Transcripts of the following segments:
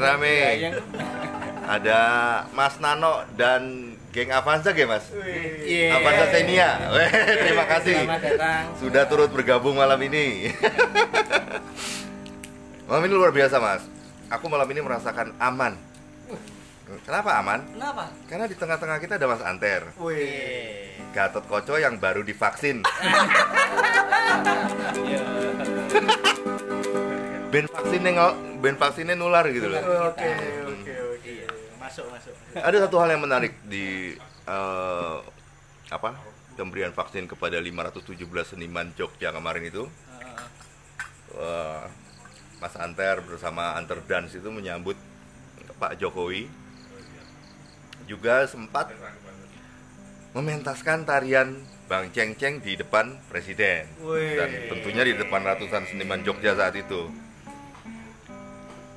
rame. Ada Mas Nano dan geng Avanza ya mas? Iya. Avanza Tenia Weh, Terima kasih Selamat datang. Sudah turut bergabung malam ini Malam ini luar biasa mas Aku malam ini merasakan aman Kenapa aman? Kenapa? Karena di tengah-tengah kita ada Mas Anter Wih. Gatot Koco yang baru divaksin Iya. Ben vaksinnya ngel- ben vaksinnya nular gitu loh Oke, oke, oke. Masuk, masuk. Ada satu hal yang menarik di eh, apa pemberian vaksin kepada 517 seniman Jogja kemarin itu. Eh, Mas Anter bersama Anter Dance itu menyambut Pak Jokowi. Juga sempat mementaskan tarian Bang Ceng Ceng di depan presiden Wih. dan tentunya di depan ratusan seniman Jogja saat itu.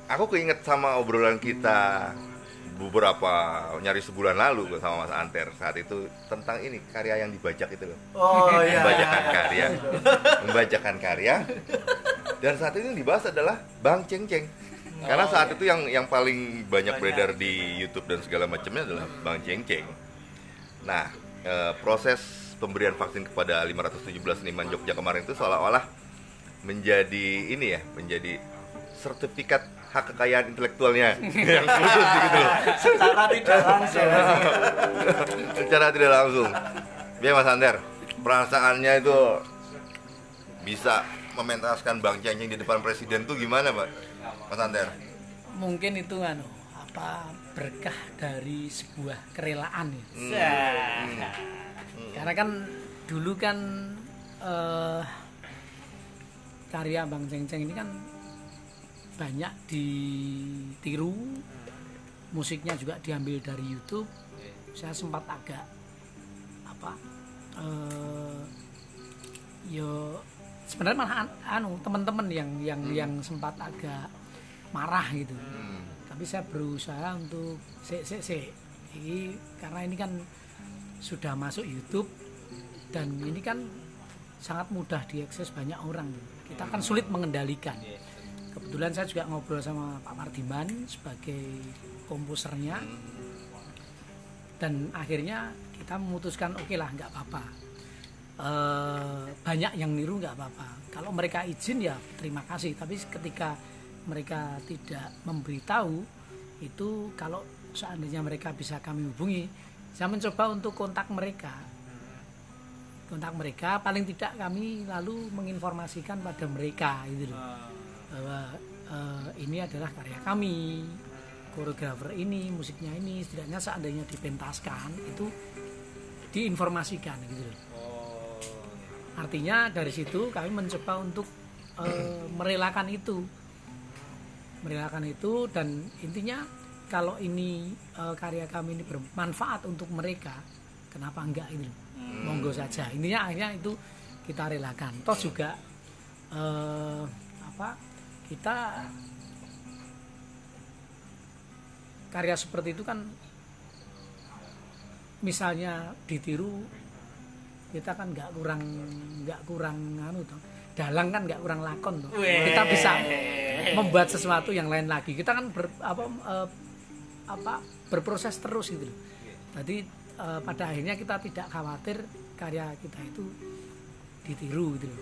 Aku keinget sama obrolan kita beberapa nyari sebulan lalu sama Mas Anter saat itu tentang ini karya yang dibajak itu loh. Oh iya. membacakan karya. Membacakan karya. Dan saat itu yang dibahas adalah Bang Ceng Ceng karena saat itu yang yang paling banyak Banyak. beredar di YouTube dan segala macamnya adalah Bang Ceng Ceng nah eh, proses pemberian vaksin kepada 517 seniman Jogja kemarin itu seolah-olah menjadi ini ya menjadi sertifikat hak kekayaan intelektualnya. Yang khusus gitu loh. Secara tidak langsung. secara tidak langsung. Ya Mas Ander perasaannya itu bisa mementaskan Bang Ceng-Ceng di depan presiden tuh gimana Pak? Mas Ander? Mungkin itu anu apa berkah dari sebuah kerelaan ya. Hmm. Karena kan dulu kan eh, karya Bang Ceng Ceng ini kan banyak ditiru, musiknya juga diambil dari YouTube. Saya sempat agak apa eh, yo sebenarnya malah an- anu teman-teman yang yang yang sempat agak marah gitu. Hmm. tapi saya berusaha untuk se se se ini karena ini kan sudah masuk YouTube dan ini kan sangat mudah diakses banyak orang. Kita kan sulit mengendalikan kebetulan saya juga ngobrol sama Pak Mardiman sebagai komposernya. Dan akhirnya kita memutuskan oke lah nggak apa-apa. Eh, banyak yang niru nggak apa-apa. Kalau mereka izin ya terima kasih. Tapi ketika mereka tidak memberitahu itu kalau seandainya mereka bisa kami hubungi saya mencoba untuk kontak mereka. Kontak mereka paling tidak kami lalu menginformasikan pada mereka gitu loh bahwa eh, ini adalah karya kami koreografer ini musiknya ini setidaknya seandainya dipentaskan itu diinformasikan gitu loh. Artinya dari situ kami mencoba untuk eh, merelakan itu. Merelakan itu dan intinya kalau ini eh, karya kami ini bermanfaat untuk mereka kenapa enggak itu monggo saja. Intinya akhirnya itu kita relakan. Toh juga eh, apa kita karya seperti itu kan misalnya ditiru kita kan nggak kurang nggak kurang anu toh. Dalang kan nggak kurang lakon toh. Kita bisa membuat sesuatu yang lain lagi. Kita kan ber, apa eh, apa berproses terus gitu loh. Jadi eh, pada akhirnya kita tidak khawatir karya kita itu ditiru gitu loh.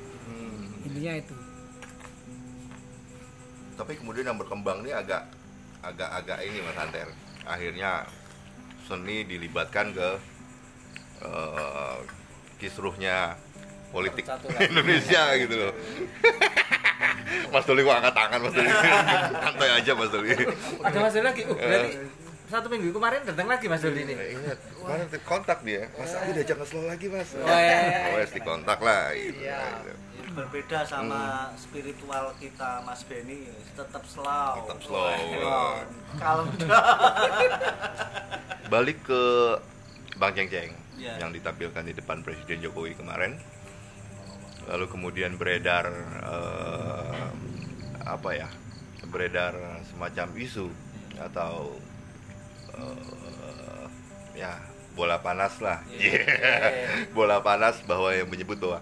Intinya itu tapi kemudian yang berkembang ini agak agak-agak ini Mas Anter. Akhirnya seni dilibatkan ke eh, kisruhnya politik. Indonesia gitu loh. Mas Doli kok angkat tangan Mas Doli. Santai aja Mas Doli. Ada Mas Doli lagi. Uh, berarti satu minggu kemarin datang lagi Mas Doli ini. Ingat, kemarin kontak dia. Mas aku diajak ke slow lagi Mas. Oh, iya. Wes dikontak lah gitu. Iya. Berbeda sama spiritual kita Mas Benny tetap slow. Tetap slow. Kalau Balik ke Bang Ceng Ceng Iya. yang ditampilkan di depan Presiden Jokowi kemarin. Lalu kemudian beredar eh, apa ya? Beredar semacam isu atau eh, ya bola panas lah. Yeah. bola panas bahwa yang menyebut bahwa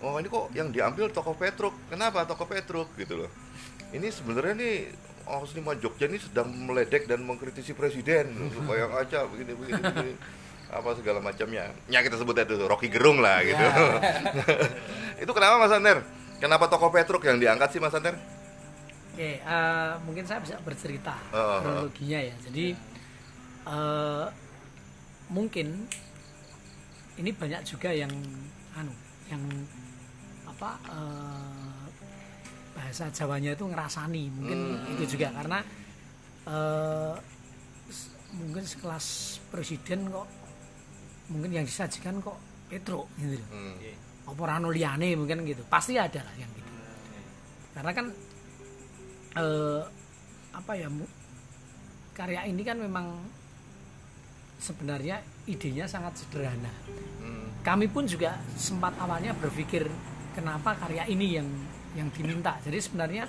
oh ini kok yang diambil toko Petruk. Kenapa toko Petruk gitu loh. Ini sebenarnya nih Oh, seniman Jogja ini sedang meledek dan mengkritisi presiden supaya aja begini begini, begini apa segala macamnya. Ya kita sebut itu Rocky Gerung lah gitu. itu kenapa Mas Ander? Kenapa toko Petruk yang diangkat sih Mas Ander? Oke, eh, mungkin saya bisa bercerita Oh, oh. kronologinya ya. Jadi eh, mungkin ini banyak juga yang anu, yang apa eh, bahasa Jawanya itu ngerasani, mungkin itu juga karena eh, s- mungkin sekelas presiden kok mungkin yang disajikan kok Petro gitu loh. Hmm. Apa rano liyane mungkin gitu. Pasti ada lah yang gitu. Karena kan eh, apa ya karya ini kan memang sebenarnya idenya sangat sederhana. Hmm. Kami pun juga sempat awalnya berpikir kenapa karya ini yang yang diminta. Jadi sebenarnya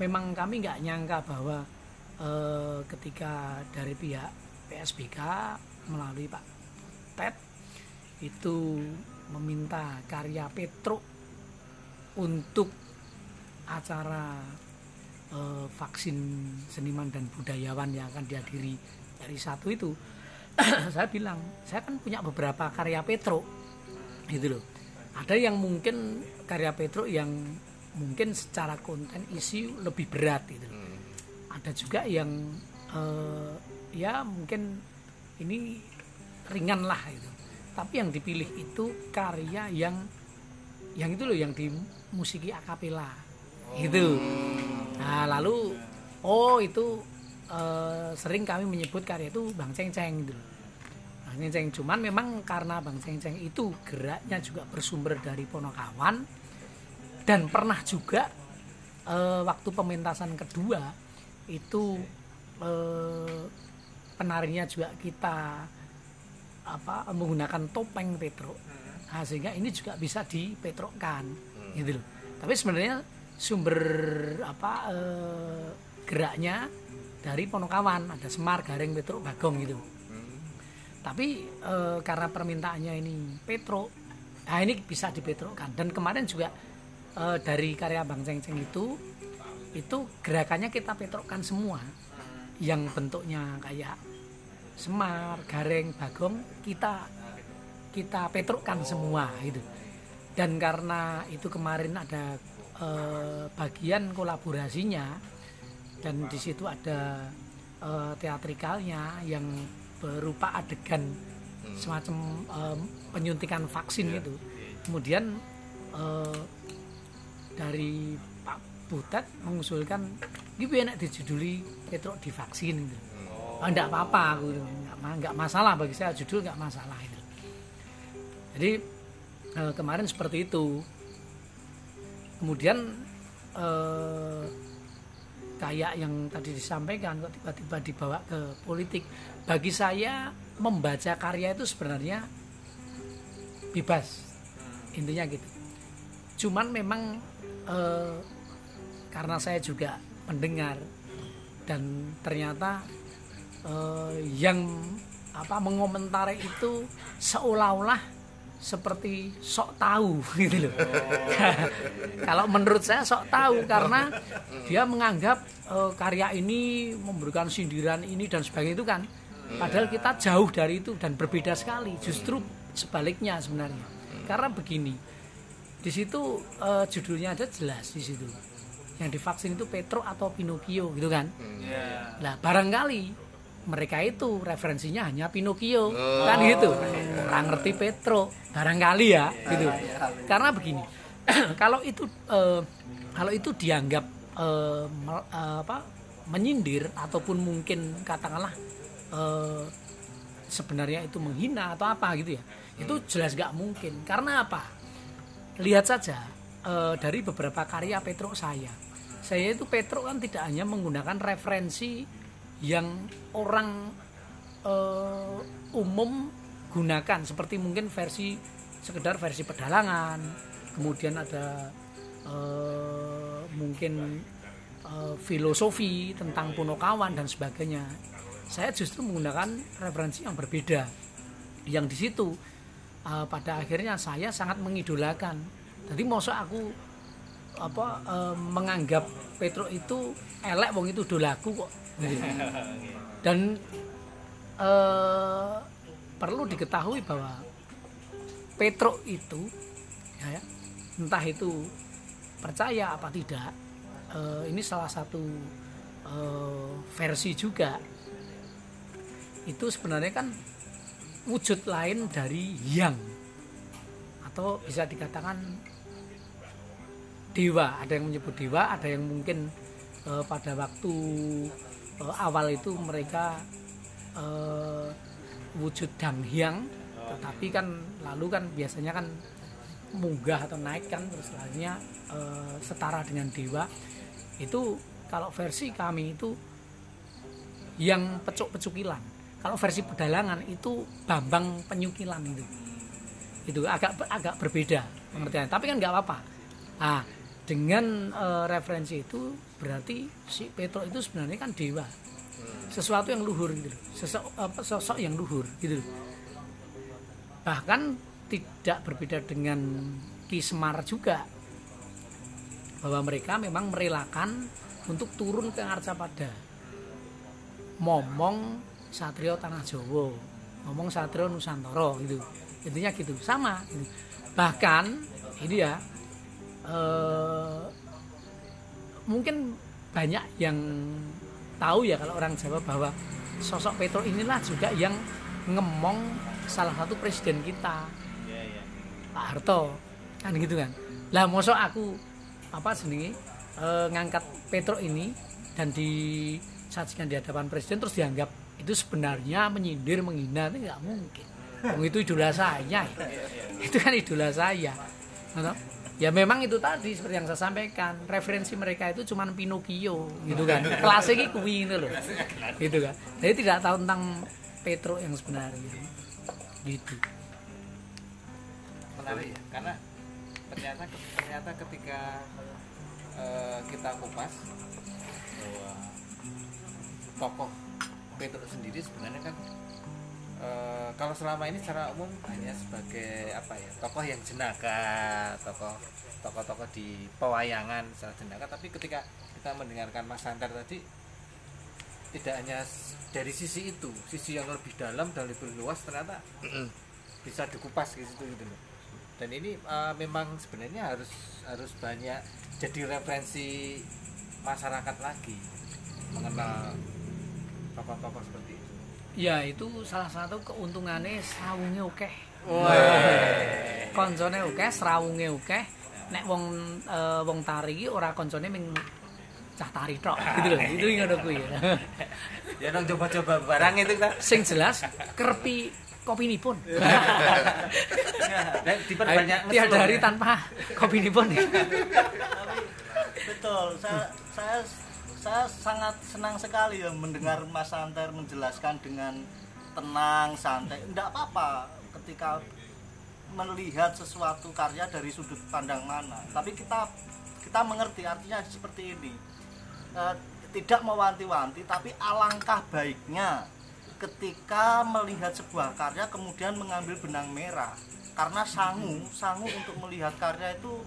memang kami nggak nyangka bahwa eh, ketika dari pihak PSBK melalui Pak Ted itu meminta karya Petro untuk acara eh, vaksin seniman dan budayawan yang akan dihadiri dari satu itu saya bilang saya kan punya beberapa karya Petro. Gitu loh. Ada yang mungkin karya Petro yang mungkin secara konten isi lebih berat gitu loh. Hmm. ada juga yang eh, ya mungkin ini ringan lah itu tapi yang dipilih itu karya yang yang itu loh yang dimusiki akapela gitu. Nah lalu oh itu eh, sering kami menyebut karya itu bang ceng ceng gitu. Bang Ceng Ceng cuman memang karena bang ceng ceng itu geraknya juga bersumber dari Ponokawan dan pernah juga eh, waktu pementasan kedua itu eh, penarinya juga kita apa menggunakan topeng Petro nah, sehingga ini juga bisa dipetrokkan gitu tapi sebenarnya sumber apa eh, geraknya dari Ponokawan ada Semar Gareng Petro Bagong gitu. Tapi eh, karena permintaannya ini Petro nah ini bisa dipetrokkan dan kemarin juga eh, dari karya Bang Ceng Ceng itu itu gerakannya kita petrokkan semua. Yang bentuknya kayak Semar, Gareng, Bagong kita kita petrokkan semua itu dan karena itu kemarin ada eh, bagian kolaborasinya dan di situ ada eh, teatrikalnya yang berupa adegan semacam em, penyuntikan vaksin itu kemudian eh, dari Pak Butet mengusulkan gitu enak dijuduli Petro divaksin gitu. Oh, enggak apa-apa aku enggak, ma- enggak masalah bagi saya judul enggak masalah itu. Jadi eh, kemarin seperti itu. Kemudian eh, kayak yang tadi disampaikan kok tiba-tiba dibawa ke politik. Bagi saya membaca karya itu sebenarnya bebas intinya gitu. Cuman memang eh, karena saya juga mendengar dan ternyata eh, yang apa mengomentari itu seolah-olah seperti sok tahu gitu loh. Kalau menurut saya sok tahu karena dia menganggap eh, karya ini memberikan sindiran ini dan sebagainya itu kan. Padahal kita jauh dari itu dan berbeda sekali. Justru sebaliknya sebenarnya. Karena begini, di situ eh, judulnya ada jelas di situ. yang divaksin itu Petro atau Pinocchio gitu kan Iya. Nah, barangkali mereka itu referensinya hanya Pinocchio, kan gitu. Orang ngerti Petro, barangkali ya, gitu. Karena begini, kalau itu eh, kalau itu dianggap eh, eh, apa menyindir ataupun mungkin katakanlah eh, sebenarnya itu menghina atau apa gitu ya, itu jelas gak mungkin. Karena apa? Lihat saja dari beberapa karya Petro saya. Saya itu Petro kan tidak hanya menggunakan referensi yang orang eh, umum gunakan seperti mungkin versi sekedar versi pedalangan, kemudian ada eh, mungkin eh, filosofi tentang Punokawan dan sebagainya. Saya justru menggunakan referensi yang berbeda. Yang di situ eh, pada akhirnya saya sangat mengidolakan. Jadi masa aku apa eh, menganggap Petro itu elek wong itu dolaku kok. Gitu. Dan eh, perlu diketahui bahwa Petro itu ya, entah itu percaya apa tidak eh, ini salah satu eh, versi juga itu sebenarnya kan wujud lain dari yang atau bisa dikatakan dewa. Ada yang menyebut dewa ada yang mungkin eh, pada waktu eh, awal itu mereka eh, wujud danghyang tetapi kan lalu kan biasanya kan munggah atau naik kan terus lainnya eh, setara dengan dewa. Itu kalau versi kami itu yang pecuk-pecukilan. Kalau versi pedalangan itu bambang penyukilan itu. Itu agak agak berbeda pengertian tapi kan nggak apa-apa. Ah dengan eh, referensi itu berarti si Petro itu sebenarnya kan dewa. Sesuatu yang luhur gitu. Sosok apa, sosok yang luhur gitu. Bahkan tidak berbeda dengan Ki Semar juga. Bahwa mereka memang merelakan untuk turun ke Arcapada. Momong Satrio Tanah Jawa. Ngomong Satrio Nusantara gitu. Intinya gitu. Sama gitu. bahkan ini ya eh, mungkin banyak yang tahu ya kalau orang Jawa bahwa sosok Petro inilah juga yang ngemong salah satu presiden kita Pak Harto. Kan gitu kan? Lah mosok aku apa sendiri ngangkat Petro ini dan disajikan di hadapan presiden terus dianggap itu sebenarnya menyindir menghina itu nggak mungkin. Wong itu idola saya. Itu kan idola saya. Ya memang itu tadi seperti yang saya sampaikan. Referensi mereka itu cuman Pinocchio gitu kan. Kelas ini kuwi gitu loh gitu kan. Jadi tidak tahu tentang Petro yang sebenarnya. Gitu. Menarik ya karena ternyata ternyata ketika eh, kita kupas bahwa tokoh Petrus sendiri sebenarnya kan eh, kalau selama ini secara umum hanya sebagai apa ya tokoh yang jenaka tokoh tokoh-tokoh di pewayangan secara jenaka tapi ketika kita mendengarkan Mas Santer tadi tidak hanya dari sisi itu sisi yang lebih dalam dan lebih luas ternyata bisa dikupas gitu gitu loh. Dan ini uh, memang sebenarnya harus harus banyak jadi referensi masyarakat lagi mengenal tokoh-tokoh seperti itu ya itu salah satu keuntungannya srawunge oke koncone oke srawunge oke nek wong eh, wong tari iki ora koncone ming cah tari tok. Gitu loh itu ngono kuwi. Ya ya dong coba-coba barang itu kita sing jelas kerpi kopi nipun dan diperbanyak tiada hari tanpa kopi nipun betul saya saya saya sangat senang sekali ya mendengar Mas Santer menjelaskan dengan tenang santai. Tidak apa-apa ketika melihat sesuatu karya dari sudut pandang mana. Tapi kita kita mengerti artinya seperti ini. Eh, tidak mewanti-wanti tapi alangkah baiknya ketika melihat sebuah karya kemudian mengambil benang merah. Karena sangu sangu untuk melihat karya itu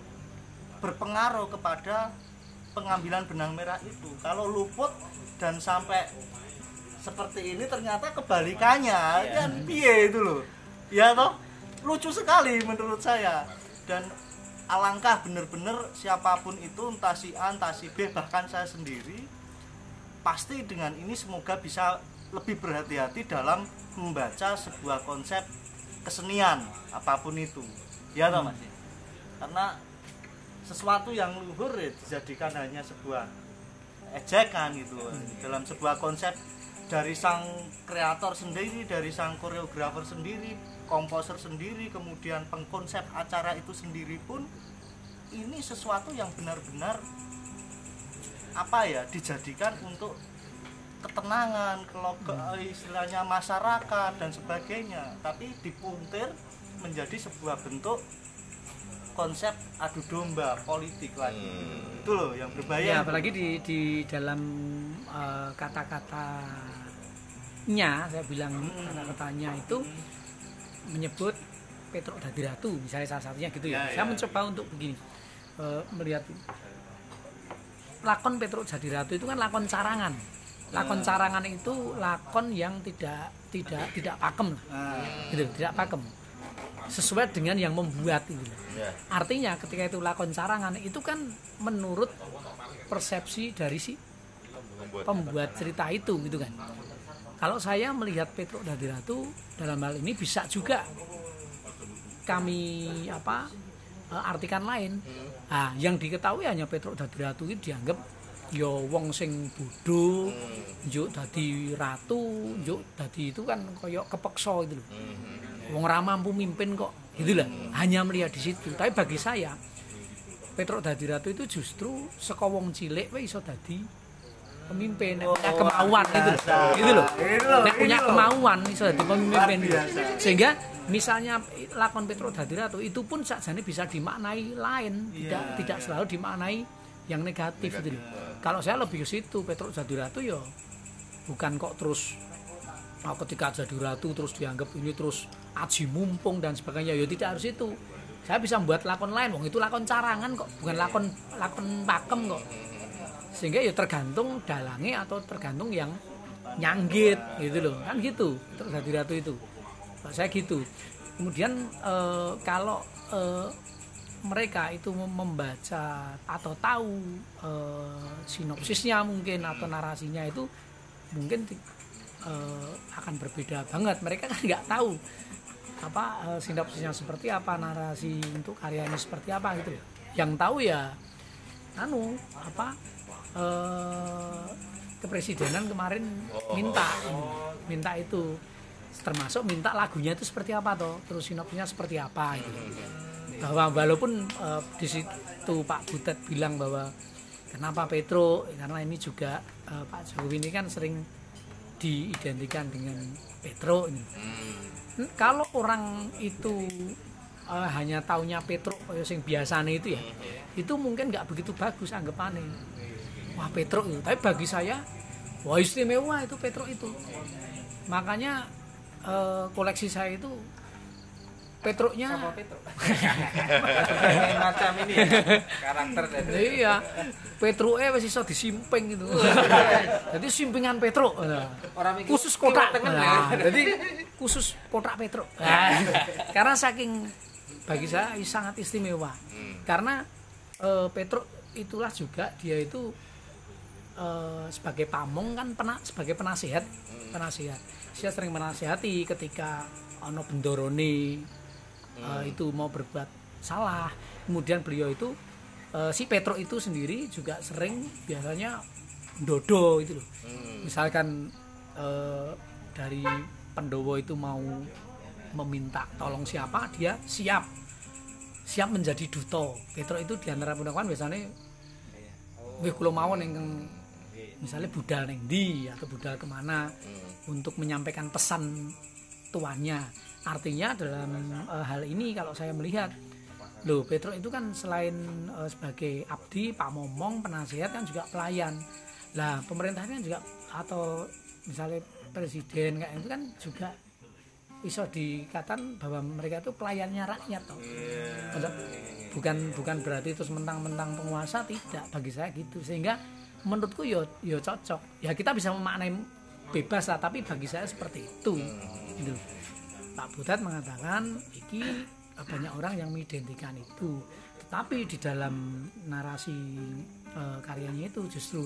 berpengaruh kepada pengambilan benang merah itu. Kalau luput dan sampai seperti ini ternyata kebalikannya kan? Piye itu loh. Ya toh? Lucu sekali menurut saya. Dan alangkah bener-bener siapa pun itu entah si A entah si B bahkan saya sendiri pasti dengan ini semoga bisa lebih berhati-hati dalam membaca sebuah konsep kesenian apa pun itu. Ya toh mas? Karena sesuatu yang luhur ya dijadikan hanya sebuah ejekan gitu dalam sebuah konsep dari sang kreator sendiri dari sang koreografer sendiri komposer sendiri kemudian pengkonsep acara itu sendiri pun ini sesuatu yang benar-benar apa ya dijadikan untuk ketenangan kalau istilahnya masyarakat dan sebagainya. Tapi dipuntir menjadi sebuah bentuk konsep adu domba politik lagi Hmm. itu loh yang berbahaya Ya, apalagi di di dalam eh, kata-katanya saya bilang kata-katanya itu menyebut Petruk Dadi Ratu misalnya salah satunya gitu ya. Ya, saya ya. mencoba untuk begini eh, melihat lakon Petruk Dadi Ratu itu kan lakon carangan. Lakon carangan itu lakon yang tidak tidak tidak pakem lah. Nah, Gitu, tidak pakem. Sesuai dengan yang membuat itu. Ya. Artinya ketika itu lakon carangan itu kan menurut persepsi dari si pembuat cerita itu gitu kan. Kalau saya melihat Petruk Dadi Ratu dalam hal ini bisa juga kami apa eh, artikan lain. Nah, yang diketahui hanya Petruk Dadi Ratu itu dianggap yo wong sing bodho, njuk dadi ratu, njuk dadi itu kan koyok kepeksa itu loh. Wong ra mampu mimpin kok, gitu lah. Hanya melihat di situ. Tapi bagi saya Petruk Dadi Ratu itu justru saka wong cilik wae iso dadi pemimpin nek punya Oh, kemauan gitu biasa. Gitu loh. Ini loh, Nek punya loh. kemauan iso dadi pemimpin gitu. Sehingga misalnya lakon Petruk Dadi Ratu itu pun sakjane bisa dimaknai lain, tidak Iya, tidak iya. selalu dimaknai yang negatif, gitu loh. Kalau saya lebih ke situ Petruk Dadi Ratu ya bukan kok terus oh, ketika jadi ratu terus dianggap ini terus aji mumpung dan sebagainya. Ya tidak harus itu. Saya bisa membuat lakon lain wong itu lakon carangan kok bukan lakon lakon pakem kok. Sehingga ya tergantung dalangnya atau tergantung yang nyanggit gitu loh. Kan gitu terus jadi ratu itu. Kalau saya gitu. Kemudian eh, kalau eh, mereka itu mem- membaca atau tahu eh, sinopsisnya mungkin atau narasinya itu mungkin eh, akan berbeda banget. Mereka kan nggak tahu apa eh, sinopsisnya seperti apa narasi untuk karyanya seperti apa gitu yang tahu ya anu apa eh, kepresidenan kemarin minta minta itu. Termasuk minta lagunya itu seperti apa toh terus sinopsisnya seperti apa gitu. Bahwa walaupun eh, di situ Pak Butet bilang bahwa kenapa Petro? Karena ini juga eh, Pak Jokowi ini kan sering diidentikan dengan Petro ini. Hmm, Kalau orang itu eh, hanya taunya Petro kaya sing biasanya itu ya, itu mungkin nggak begitu bagus anggapannya. Wah Petro itu, tapi bagi saya wah istimewa itu Petro itu. Makanya eh, koleksi saya itu Petroknya Sama Petro. Pengen macam ini ya karakter dari iya. Petro eh wis iso disimping gitu jadi simpingan orang mikir khusus kotak. tengen Nah, ya. jadi khusus kotak Petro. Nah, karena saking bagi saya sangat istimewa. Karena eh, Petro itulah juga dia itu eh, sebagai pamong kan pernah sebagai penasihat. Penasihat. Saya sering menasihati ketika ono bendorone eh, itu mau berbuat salah. Kemudian beliau itu eh, si Petro itu sendiri juga sering biasanya dodo itu loh. Misalkan eh, dari pendowo itu mau meminta tolong siapa dia siap. Siap menjadi duto. Petro itu di antara pundakan biasanya wih kulo mawon yang misalnya budal neng di atau budal ke mana untuk menyampaikan pesan tuannya artinya dalam eh, hal ini kalau saya melihat loh Petro itu kan selain eh, sebagai abdi pak momong penasihat kan juga pelayan lah pemerintahnya juga atau misalnya presiden kayak itu kan juga bisa dikatakan bahwa mereka itu pelayannya rakyat toh. Untuk- bukan bukan berarti terus mentang-mentang penguasa tidak bagi saya gitu sehingga menurutku yo yo cocok ya kita bisa memaknai bebas lah tapi bagi saya seperti itu gitu. Pak Butet mengatakan iki banyak orang yang mengidentikan itu. Tetapi di dalam narasi eh, karyanya itu justru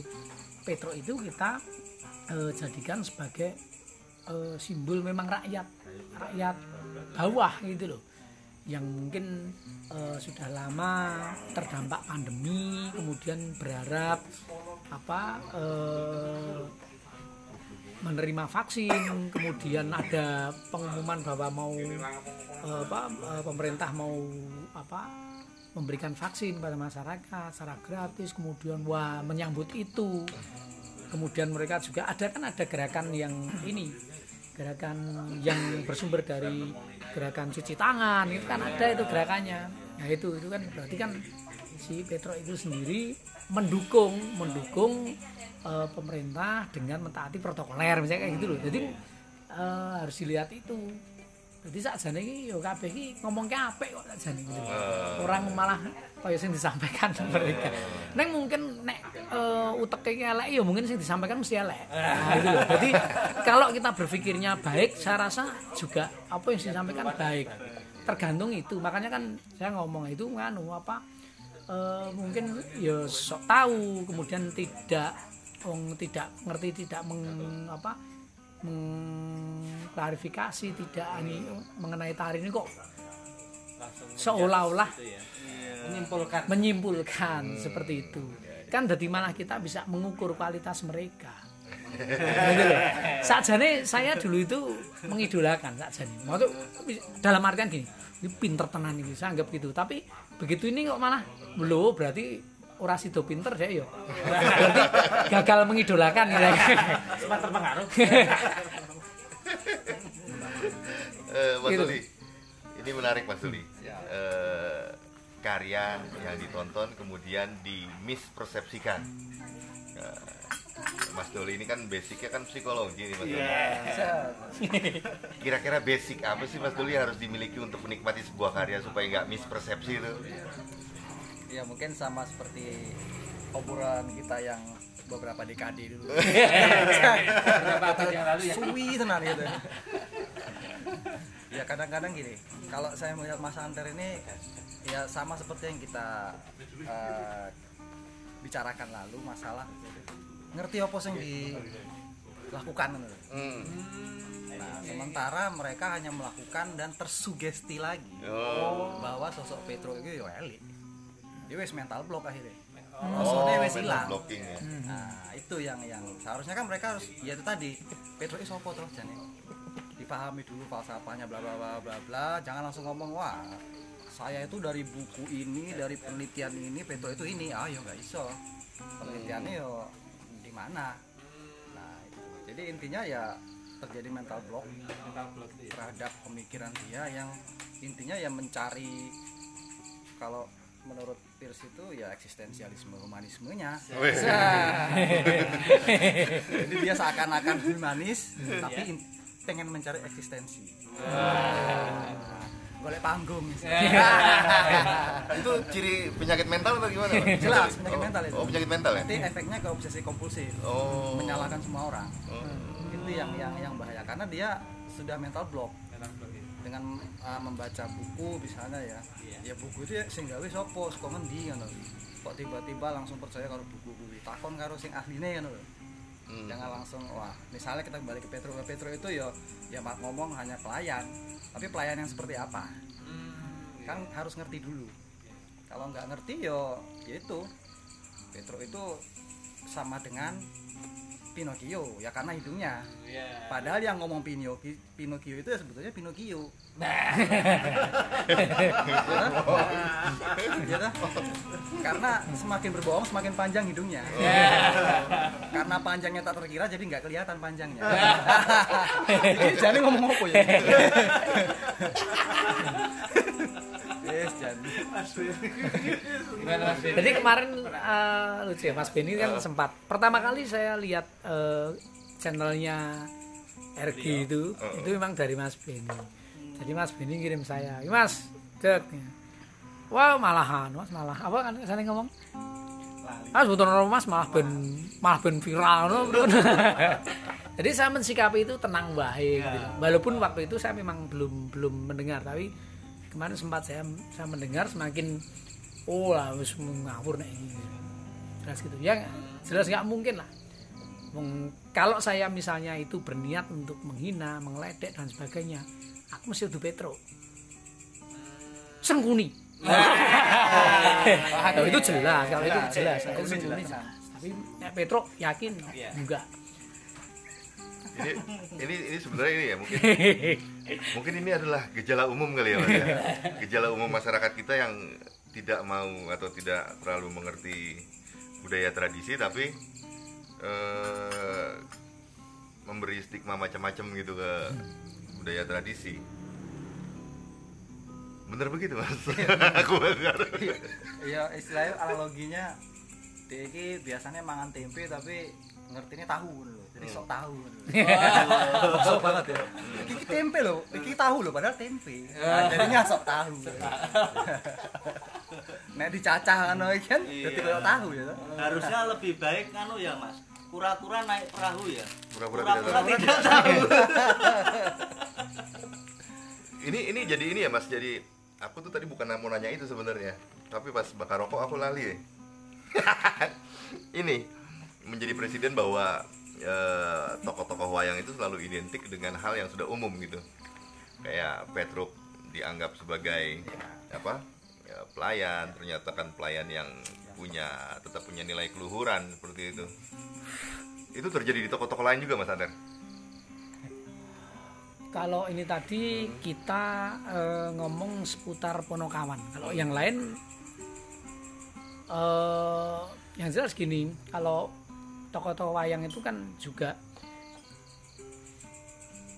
Petro itu kita eh, jadikan sebagai eh, simbol memang rakyat rakyat bawah gitu loh. Yang mungkin eh, sudah lama terdampak pandemi kemudian berharap apa eh, menerima vaksin kemudian ada pengumuman bahwa mau eh, apa eh, pemerintah mau apa memberikan vaksin pada masyarakat secara gratis kemudian wah menyambut itu. Kemudian mereka juga ada kan ada gerakan yang ini gerakan yang bersumber dari gerakan cuci tangan itu kan ada itu gerakannya. Nah itu itu kan berarti kan si Petro itu sendiri mendukung mendukung eh, pemerintah dengan mentaati protokoler misalnya kayak gitu loh jadi eh, harus dilihat itu jadi saat jane iki yo kabeh iki ngomong apik kok saat jane gitu. Orang malah kaya sing disampaikan mereka. Neng mungkin nek uh, uteke iki elek ya mungkin sing disampaikan mesti elek. Nah, gitu loh. Jadi kalau kita berpikirnya baik, saya rasa juga apa yang disampaikan baik. Tergantung itu. Makanya kan saya ngomong itu nganu apa eh, mungkin ya sok tahu kemudian tidak wong tidak ngerti tidak meng, apa mengklarifikasi tidak ini mengenai tari ini kok seolah-olah menyimpulkan. Menyimpulkan seperti itu. Kan jadi malah kita bisa mengukur kualitas mereka. Gitu loh. Sakjane saya dulu itu mengidolakan sakjane. Maksud dalam artian gini, ini pinter tenan ini, saya anggap gitu. Tapi begitu ini kok malah belum berarti ora sido pinter saya yo. Berarti gagal mengidolakan ya. sempat terpengaruh Eh, Mas Gitu. Duli, ini menarik Mas Duli. Eh, karya yang ditonton kemudian dimispersepsikan. Eh, Mas Doli ini kan basicnya kan psikologi nih Mas Doli. Kira-kira basic apa sih Mas Doli harus dimiliki untuk menikmati sebuah karya supaya nggak mispersepsi itu? Ya mungkin sama seperti obrolan kita yang beberapa dekade dulu beberapa abad yang lalu ya suwi tenan gitu ya kadang-kadang gini kalau saya melihat Mas Anter ini ya sama seperti yang kita eh, bicarakan lalu masalah ngerti apa yang dilakukan. Hmm. Nah, sementara mereka hanya melakukan dan tersugesti lagi Oh. bahwa sosok Petro itu ya elit. Dia wis mental block akhirnya. Oh, Maksudnya mental hilang. blocking ya. Nah, itu yang yang seharusnya kan mereka harus ya itu tadi Petro itu sopo terus jane. Dipahami dulu falsafahnya bla bla bla bla bla, jangan langsung ngomong wah saya itu dari buku ini, dari penelitian ini, Petro itu ini. Ah, ya nggak iso. Penelitiannya yo di mana? Nah, itu. Jadi intinya ya terjadi mental block terhadap pemikiran dia yang intinya ya mencari kalau menurut Pierce itu ya eksistensialisme humanismenya. Jadi dia seakan-akan humanis tapi in- pengen mencari eksistensi. Nah, golek panggung. Itu ciri penyakit mental atau gimana? Jelas penyakit mental itu. Oh, penyakit mental ya? nanti efeknya ke obsesi kompulsif. Oh. menyalahkan semua orang. Oh. itu yang yang yang bahaya. Karena dia sudah mental block dengan uh, membaca buku misalnya ya. Ya buku itu ya sing gawe sapa? Saka ngendi ngono kok tiba-tiba langsung percaya kalau buku kuwi? Takon karo sing ahline ngono lho. Hmm. jangan langsung wah misalnya kita kembali ke Petro Petro itu ya ya mak ngomong hanya pelayan. Tapi pelayan yang seperti apa? Kan harus ngerti dulu. Kalau nggak ngerti ya ya itu. Petro itu sama dengan Pinocchio ya karena hidungnya. Padahal yang ngomong Pinocchio Pinocchio itu ya sebetulnya Pinocchio. Ya toh? karena semakin berbohong semakin panjang hidungnya. Karena panjangnya tak terkira jadi nggak kelihatan panjangnya. Jadi jadi ngomong apa ya jadi gimana mas? Jadi kemarin eh, lucu ya Mas Benny kan sempat pertama kali saya lihat eh, channelnya RG itu itu memang dari Mas Benny. Jadi Mas Benny kirim saya, "Ini, Mas, cek. Wah malahan, Mas malah apa kan saya ngomong? Ah sebetulnya Mas malah ben malah ben viral no, bro." Jadi saya mensikapi itu tenang baik gitu. Walaupun waktu itu saya memang belum belum mendengar tapi kemarin sempat saya saya mendengar semakin oh lah wis ngawur nek ini. Jelas gitu. Ya jelas nggak mungkin lah. Wong, kalau saya misalnya itu berniat untuk menghina mengledek dan sebagainya aku mesti udah Petro. Sengkuni. Kalau itu jelas kalau itu jelas kalau itu sengkuni jelas. Tapi Petro yakin. Enggak ini ini ini sebenarnya ini ya mungkin mungkin ini adalah gejala umum kali ya Mas ya. Gejala umum masyarakat kita yang tidak mau atau tidak terlalu mengerti budaya tradisi tapi eh, memberi stigma macam-macam gitu ke budaya tradisi. Bener begitu mas? Aku enggak. Iya istilahnya analoginya dia ini biasanya mangan tempe tapi ngertinya tahu loh jadi sok tahu. Sok banget ya. Iki tempe loh iki tahu loh padahal tempe. Nah, jadinya sok tahu. Nek dicacah kan kan jadi kayak tahu ya. Harusnya lebih baik anu ya mas. Kura-kura naik perahu ya. Pura-pura kura-kura tidak tidak tahu. Ini ini jadi ini ya mas. Jadi aku tuh tadi bukan mau nanya itu sebenarnya. Tapi pas bakar rokok aku lali ini menjadi presiden bahwa tokoh-tokoh wayang itu selalu identik dengan hal yang sudah umum gitu. Kayak Petruk dianggap sebagai apa ya, pelayan ternyata kan pelayan yang punya tetap punya nilai keluhuran seperti itu. Itu terjadi di tokoh-tokoh lain juga mas Adar? Kalau ini tadi kita eh, ngomong seputar Ponokawan. Kalau yang lain eh yang jelas gini, kalau tokoh-tokoh wayang itu kan juga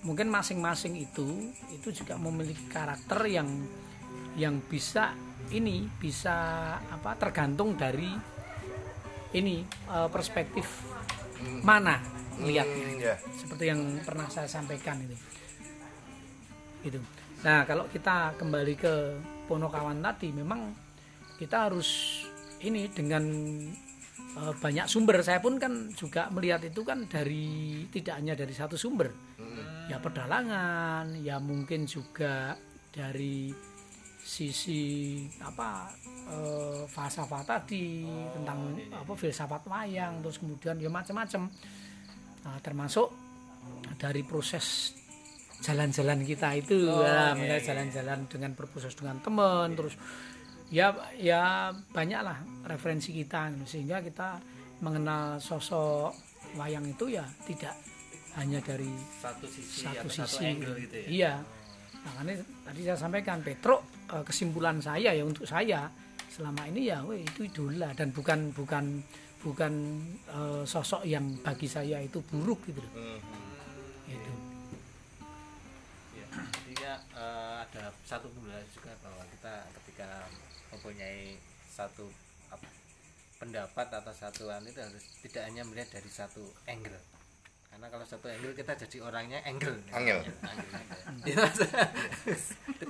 mungkin masing-masing itu itu juga memiliki karakter yang yang bisa ini bisa apa tergantung dari ini eh, perspektif mana lihatnya Hmm, ya. seperti yang pernah saya sampaikan itu gitu. Nah kalau kita kembali ke Ponokawan tadi memang kita harus ini dengan eh, banyak sumber. Saya pun kan juga melihat itu kan dari tidak hanya dari satu sumber. Ya pedalangan ya mungkin juga dari sisi apa eh, falsafah tadi tentang apa filsafat wayang terus kemudian ya macam-macam Nah, termasuk dari proses jalan-jalan kita itu ya, misalnya jalan-jalan dengan berproses dengan teman terus ya ya banyaklah referensi kita sehingga kita mengenal sosok wayang itu ya tidak hanya dari satu sisi satu atau satu sisi. angle gitu ya? Iya. Makanya tadi saya sampaikan Petro eh, kesimpulan saya ya untuk saya selama ini ya weh, itu idola dan bukan bukan bukan eh, sosok yang bagi saya itu buruk gitu loh. Itu Ya, jadi ya eh, ada satu pembelajaran juga bahwa kita ketika mempunyai satu apa, pendapat atau satuan itu harus tidak hanya melihat dari satu angle. Karena kalau satu angle kita jadi orangnya angle. Angel.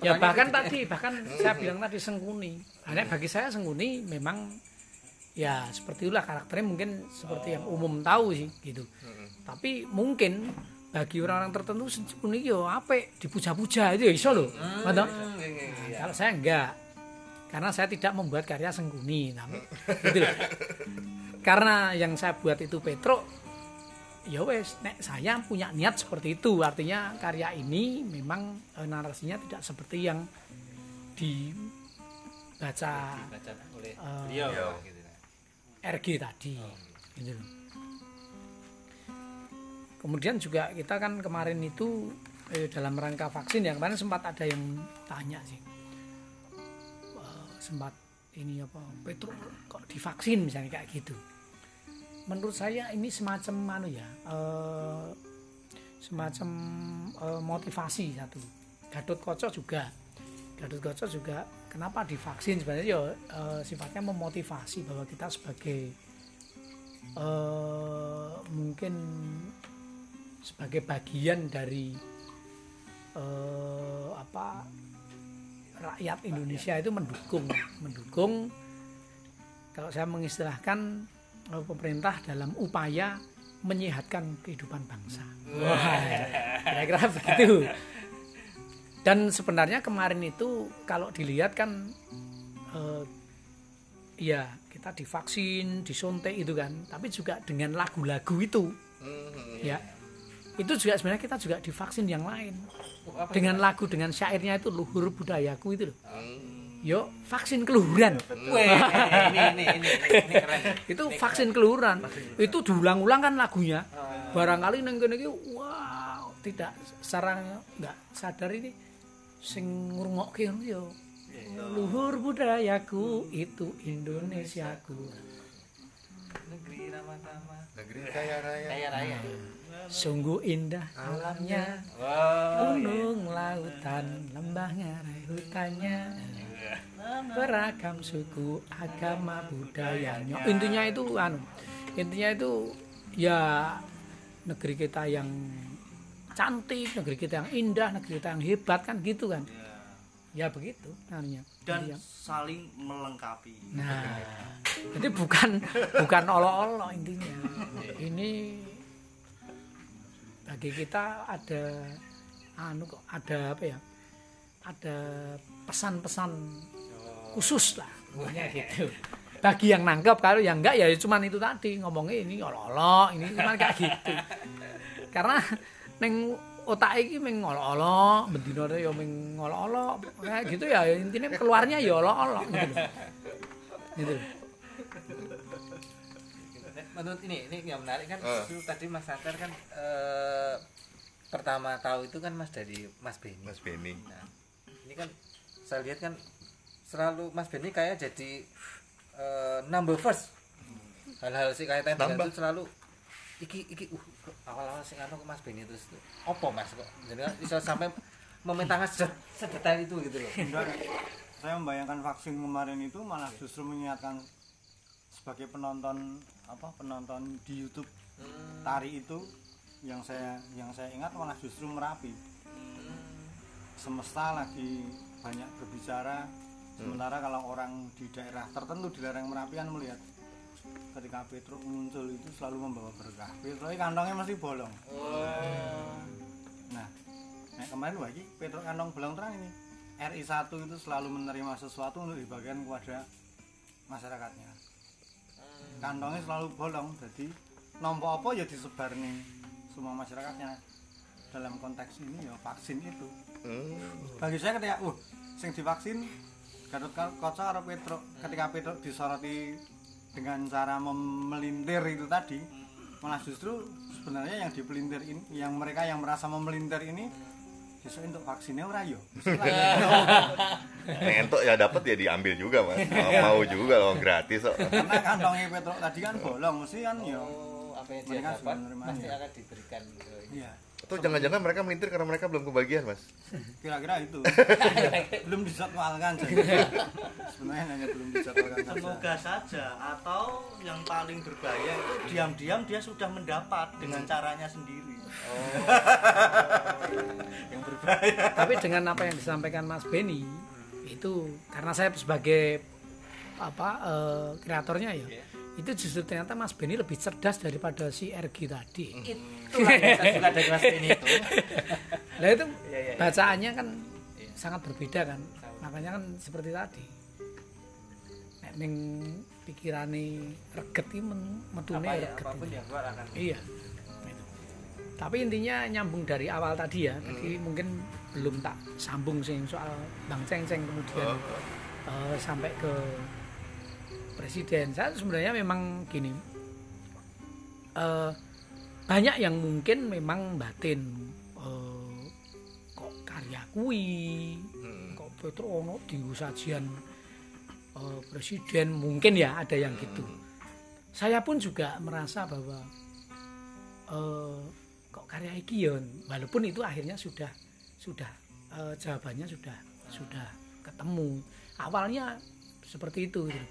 ya bahkan tadi bahkan saya bilang tadi sengkuni. Hanya bagi saya sengkuni memang ya seperti itulah karakternya mungkin seperti yang umum tahu sih gitu. Tapi mungkin bagi orang-orang tertentu sengkuni yo apa dipuja-puja itu ya iso loh Ngono? Nah, kalau saya enggak karena saya tidak membuat karya sengkuni tapi gitu loh. karena yang saya buat itu Petro ya wes nek saya punya niat seperti itu. Artinya karya ini memang eh, narasinya tidak seperti yang dibaca dibaca oleh Eh, beliau. Gitu RG tadi gitu loh. kemudian juga kita kan kemarin itu eh, dalam rangka vaksin yang kemarin sempat ada yang tanya sih sempat ini apa Petro kok divaksin misalnya kayak gitu. Menurut saya ini semacam anu ya eh, semacam eh, motivasi satu. Gatot Koco juga Gatot Koco juga kenapa divaksin? Sebenarnya ya eh, sifatnya memotivasi bahwa kita sebagai eh, mungkin sebagai bagian dari eh, apa rakyat Indonesia itu mendukung mendukung kalau saya mengistilahkan eh, pemerintah dalam upaya menyehatkan kehidupan bangsa. Wah, kira-kira begitu. Dan sebenarnya kemarin itu kalau dilihat kan eh, ya kita divaksin disuntik itu kan tapi juga dengan lagu-lagu itu Hmm. ya itu juga sebenarnya kita juga divaksin yang lain. Oh, apa dengan lagu dengan syairnya itu luhur budayaku itu loh. Hmm. yo vaksin keluhuran. Weh, ini ini ini ini keren. itu vaksin keluhuran. Itu diulang-ulang kan lagunya. Barangkali neng kene wow tidak secara nggak sadar ini. Sing ngrungokke ngono yo luhur budayaku itu Indonesiaku. Negeri ramah-ramah. Negeri kaya raya. Kaya raya. Sungguh indah alamnya Wow. gunung lautan lembah ngarai hutannya. Beragam suku agama budayanya intinya itu anu intinya itu ya negeri kita yang cantik negeri kita yang indah negeri kita yang hebat kan gitu kan? Ya begitu namanya dan Intinya. saling melengkapi. Nah jadi bukan bukan olok-olok intinya. Ini bagi kita ada anu kok ada apa ya? Ada pesan-pesan khusus lah. Pokoknya gitu. Bagi yang nangkep kalau yang enggak ya cuman itu tadi ngomongnya ini olok-olok ini cuman kayak gitu. Karena neng otak iki meng olok-olok bendino ya meng olok-olok kayak gitu ya. Intinya keluarnya ya olok-olok. Gitu. Gitu. Menurut ini ini yang menarik kan Eh. itu tadi Mas Sater kan eh, pertama tahu itu kan Mas dari Mas Beni. Mas Beni. Nah, ini kan saya lihat kan selalu Mas Beni kayak jadi eh, number first hal-hal sih dengan Nambah. itu selalu iki iki uh awal-awal sing anu ke Mas Beni terus opo Mas kok jadi kan bisa sampai memintakan sedet- sedetail itu gitu loh saya membayangkan vaksin kemarin itu malah justru mengingatkan sebagai penonton apa penonton di YouTube. Tari itu yang saya yang saya ingat malah justru merapi. Semesta lagi banyak berbicara. Sementara kalau orang di daerah tertentu di lereng merapi kan melihat ketika Petruk muncul itu selalu membawa berkah Petruk kantongnya mesti bolong. Nah Nah, kemarin iki Petruk kantong bolong terang ini. RI 1 itu selalu menerima sesuatu untuk dibagikan kepada masyarakatnya. Kantongnya selalu bolong, jadi nompo apa ya disebar nih semua masyarakatnya. Dalam konteks ini ya vaksin itu. Hmm. Bagi saya ketika uh sing divaksin Gatot Kaca karo Petruk ketika Petruk disoroti dengan cara mem- melintir itu tadi malah justru sebenarnya yang dipelintir ini yang mereka yang merasa memelintir ini besok untuk vaksinnya ora yo. Entuk ya dapat ya diambil juga mas. Mau, mau juga loh gratis kok. karena kantongnya Petruk tadi kan bolong mesti kan yo. Oh apa yang dia dapat pasti akan diberikan iya. Atau jangan-jangan mereka melintir karena mereka belum kebagian mas. kira-kira itu. Belum dijadwalkan jadi. Sebenarnya hanya belum dijadwalkan saja. Semoga saja atau yang paling berbahaya itu diam-diam dia sudah mendapat dengan caranya sendiri yang berbahaya tapi dengan apa yang disampaikan Mas Beni itu karena saya sebagai apa eh, kreatornya ya itu justru ternyata Mas Beni lebih cerdas daripada si RG tadi itulah yang saya suka dari Mas Beni itu Nah itu Iya, iya, iya. bacaannya kan sangat berbeda kan. Makanya kan seperti tadi. Nek ning pikirane reget iki apa ya reget. apa pun yang keluar akan Iya. Tapi intinya nyambung dari awal tadi ya. Tadi mungkin belum tak sambung sih soal Bang Ceng-Ceng kemudian eh, sampai ke presiden. Saya sebenarnya memang gini. eh, banyak yang mungkin memang batin eh, kok karya kui Hmm. kok Petro ono di sajian eh, presiden mungkin ya ada yang gitu saya pun juga merasa bahwa kok karya iki ya walaupun itu akhirnya sudah sudah eh, jawabannya sudah sudah ketemu awalnya seperti itu gitu.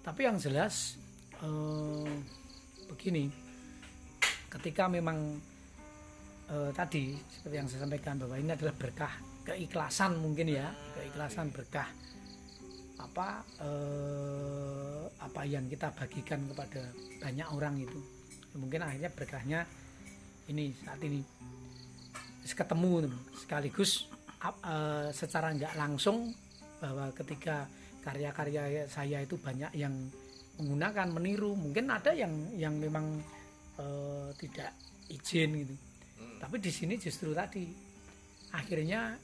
tapi yang jelas eh, begini ketika memang eh, tadi seperti yang saya sampaikan bahwa ini adalah berkah keikhlasan mungkin ya keikhlasan berkah apa eh, apa yang kita bagikan kepada banyak orang itu mungkin akhirnya berkahnya ini saat ini. Ketemu sekaligus ap- eh, secara nggak langsung bahwa ketika karya-karya saya itu banyak yang menggunakan meniru mungkin ada yang yang memang eh, tidak izin gitu. Tapi di sini justru tadi akhirnya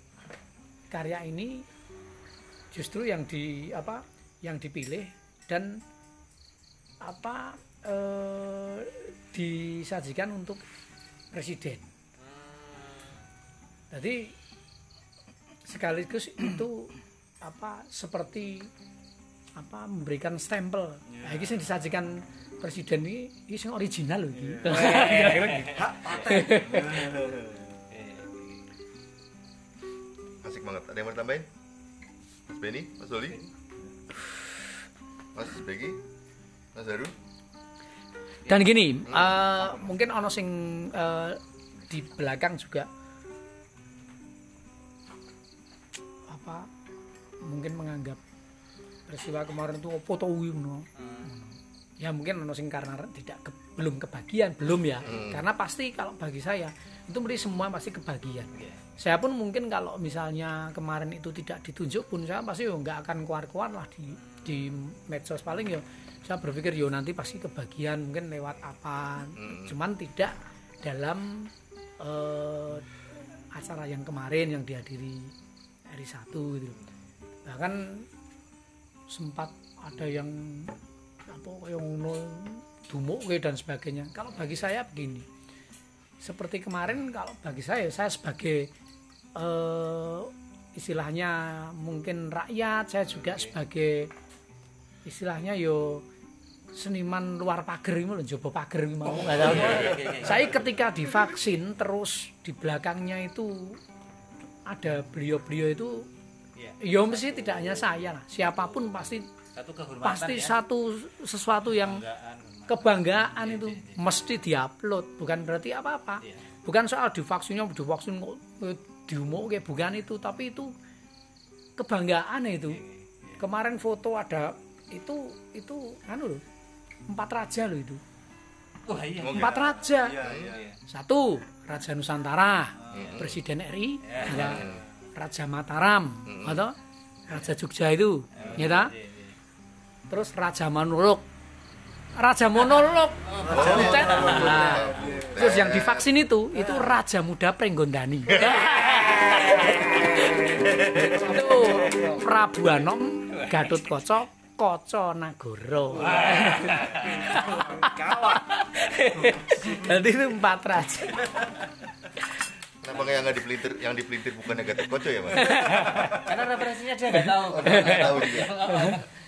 karya ini justru yang di apa yang dipilih dan apa eh, disajikan untuk presiden jadi sekaligus itu apa seperti apa memberikan stempel nah, ini yang disajikan presiden ini ini yang original loh iki. Kira-kira gitu. Asik banget. Ada yang mau ditambahin? Mas Benny, Mas Doli, Mas Begi, Mas Haru. Dan gini, eh, mungkin ono sing eh, di belakang juga apa mungkin menganggap peristiwa kemarin itu apa to kuwi ngono. Ya mungkin ono sing karena tidak ke- belum kebagian, belum ya. Karena pasti kalau bagi saya itu mesti semua pasti kebagian. Saya pun mungkin kalau misalnya kemarin itu tidak ditunjuk pun saya pasti yo nggak akan keluar-keluar lah di di medsos paling ya saya berpikir yo nanti pasti kebagian mungkin lewat apa cuman tidak dalam eh, acara yang kemarin yang dihadiri hari satu gitu bahkan sempat ada yang apa yang ngono dumuk dan sebagainya. Kalau bagi saya begini seperti kemarin kalau bagi saya saya sebagai eh, istilahnya mungkin rakyat saya juga sebagai istilahnya yo seniman luar pagar ini loh coba pagar ini mau nggak tahu saya ketika divaksin terus di belakangnya itu ada beliau-beliau itu Iya. ya mesti tidak hanya saya lah siapa pun pasti Satu pasti ya. satu sesuatu yang. Kebanggaan itu. Mesti diupload bukan berarti apa-apa. Iya. bukan soal divaksinnya divaksin kok eh, diumumke bukan itu tapi itu kebanggaan itu. Kemarin foto ada itu itu anu loh empat raja loh itu. Wah iya. Empat raja. Iya, iya. satu raja nusantara presiden RI ada raja Mataram atau raja Jogja itu ya terus raja Manuruk raja monolog. Butet. Nah, terus yang divaksin itu itu raja muda Prenggondani. Itu Prabu Anom Gatot Kaca Kaca Nagara. Jadi itu empat raja Kenapa yang nggak dipelintir, yang dipelintir bukannya Gatot Koco ya mas? Karena referensinya dia nggak tahu. Nggak tahu juga.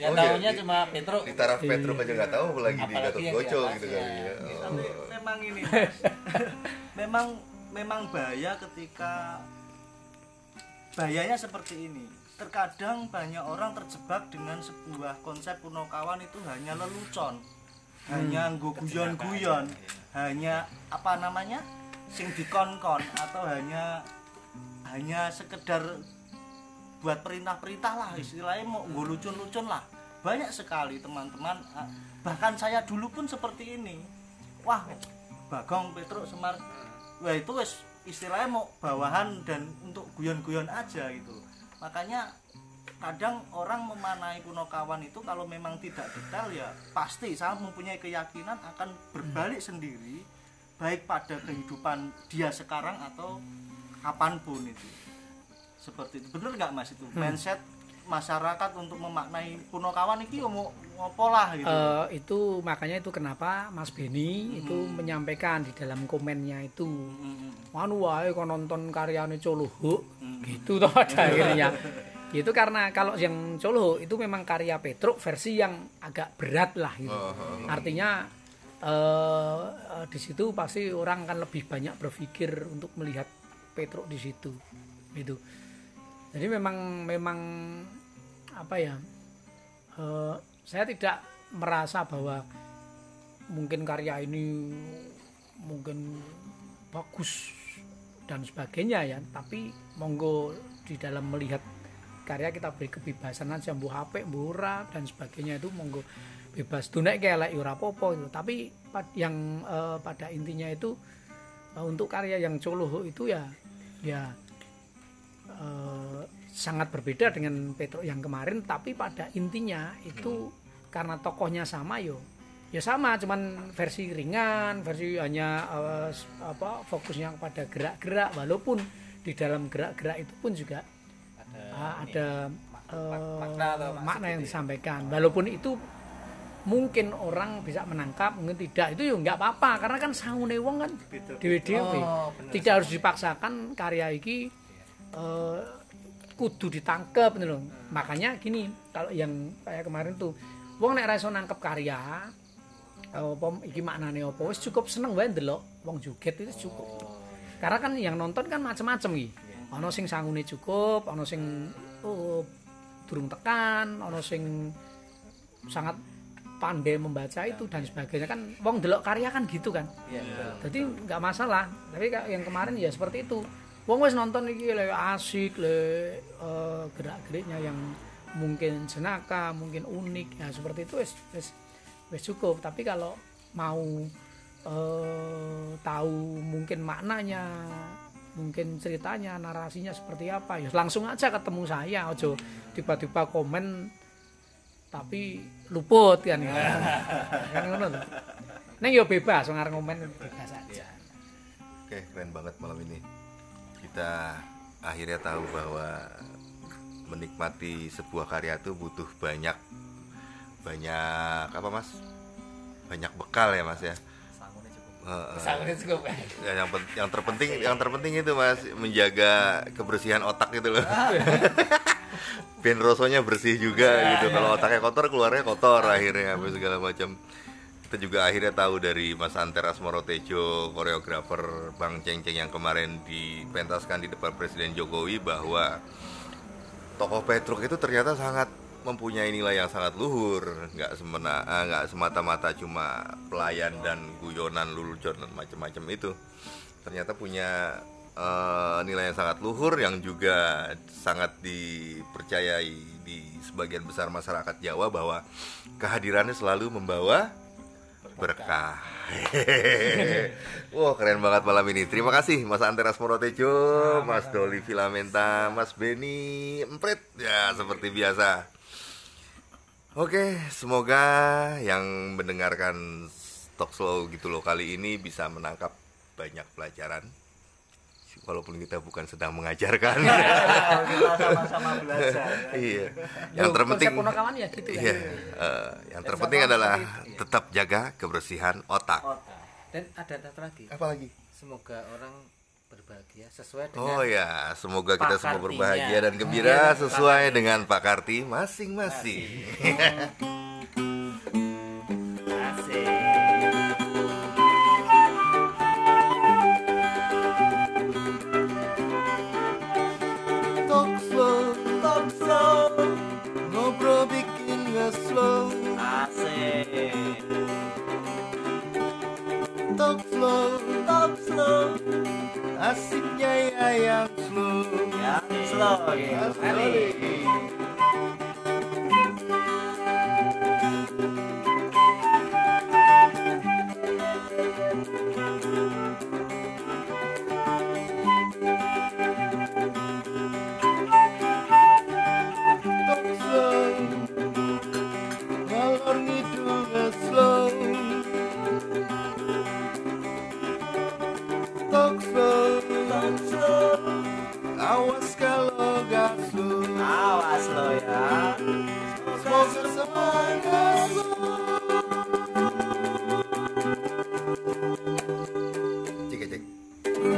Ya Oh, tahunya cuma Petro. Di taraf Petruk aja nggak tahu, apalagi di Gatot yang Koco di gitu kali ya. Oh. Tapi memang ini memang memang bahaya ketika bahayanya seperti ini terkadang banyak orang terjebak dengan sebuah konsep punokawan itu hanya lelucon hanya nggo guyon-guyon hanya apa namanya sing dikon-kon atau hanya hanya sekedar buat perintah-perintah lah istilahnya mau nggo lucun-lucun lah. Banyak sekali teman-teman ah, bahkan saya dulu pun seperti ini. Wah Bagong Petruk Semar wah itu wes istilahnya mau bawahan dan untuk guyon-guyon aja gitu. Makanya kadang orang memanai kunokawan itu kalau memang tidak detail ya pasti saya mempunyai keyakinan akan berbalik sendiri baik pada kehidupan dia sekarang atau kapan pun itu. Seperti itu. Bener nggak mas itu? Mindset masyarakat untuk memaknai punokawan ini mau ngopo lah gitu. Eh, itu makanya itu kenapa Mas Beni itu menyampaikan di dalam komennya itu. Mm-mm. anu wae kok nonton karyane Coluhuk gitu toh pada akhirnya. Itu karena kalau yang Coluhuk itu memang karya Petruk versi yang agak berat lah gitu. Oh. artinya eh, di situ pasti orang akan lebih banyak berpikir untuk melihat Petruk di situ gitu. Jadi memang memang apa ya eh, saya tidak merasa bahwa mungkin karya ini mungkin bagus dan sebagainya ya tapi monggo di dalam melihat karya kita beri kebebasan aja mbuh HP mbuh dan sebagainya itu monggo bebas. Tunek kayak lek ora apa-apa itu tapi yang eh, pada intinya itu eh, untuk karya yang coloh itu ya ya eh, sangat berbeda dengan Petruk yang kemarin. Tapi pada intinya itu karena tokohnya sama yo ya sama. Cuman versi ringan versi hanya s- apa fokusnya pada gerak-gerak. Walaupun di dalam gerak-gerak itu pun juga ada eh, makna atau maksud makna yang gitu ya. disampaikan. Walaupun itu mungkin orang bisa menangkap mungkin tidak. Itu ya nggak apa-apa karena kan sangune wong kan dewe-dewe. Oh, bener. tidak harus dipaksakan karya iki eh, kudu ditangkep gitu loh. Makanya gini kalau yang kayak kemarin tuh wong nek ra iso nangkep karya eh, apa iki maknane apa wis cukup seneng wae ndelok. Wong joget itu cukup. Karena kan yang nonton kan macam-macam iki. Ana sing sangune cukup ana sing oh, durung tekan ana sing sangat pandai membaca itu dan sebagainya. Kan wong delok karya kan gitu kan. Iya, betul. jadi nggak masalah. Tapi yang kemarin ya seperti itu. Wong wis nonton iki le asik le eh, gerak-geriknya yang mungkin jenaka mungkin unik. Ya seperti itu wis wis cukup. Tapi kalau mau eh, tahu mungkin maknanya mungkin ceritanya narasinya seperti apa ya langsung aja ketemu saya. Ojo tiba-tiba komen tapi luput kan ya kan ngono lho. Neng yo bebas wong arep ngomen bebas aja. Oke, keren banget malam ini. Kita akhirnya tahu bahwa menikmati sebuah karya itu butuh banyak banyak apa mas? Banyak bekal ya mas ya. Sangune cukup. Heeh. Sangat cukup. Ya, yang yang terpenting yang terpenting itu mas menjaga kebersihan otak gitu loh. Ben rosonya bersih juga gitu. Kalau otaknya kotor keluarnya kotor akhirnya apa segala macam. Kita juga akhirnya tahu dari Mas Anter Asmoro Tejo, koreografer Bang Ceng Ceng yang kemarin dipentaskan di depan Presiden Jokowi bahwa tokoh Petruk itu ternyata sangat mempunyai nilai yang sangat luhur, nggak semena, eh, nggak semata-mata cuma pelayan dan guyonan lelucon dan macam-macam itu. Ternyata punya eh, nilai yang sangat luhur yang juga sangat dipercayai di sebagian besar masyarakat Jawa bahwa kehadirannya selalu membawa berkah. Wah keren banget malam ini. Terima kasih Mas Anteras Morotejo, Mas Doli Filamenta, Mas Beni Empret ya seperti biasa. Oke, semoga yang mendengarkan Talk Slow gitu loh kali ini bisa menangkap banyak pelajaran. Walaupun kita bukan sedang mengajarkan. kita sama-sama belajar ya. iya. Loh, Yang terpenting konsep Punokawan ya gitu ya. Iya, eh, yang terpenting adalah tetap jaga kebersihan otak. Dan ada satu lagi. Apa lagi? Semoga orang berbahagia sesuai dengan Oh ya, semoga kita semua berbahagia dan gembira sesuai dengan Pak Karti masing-masing. slow, asiknya ya yang slow. ya slow ya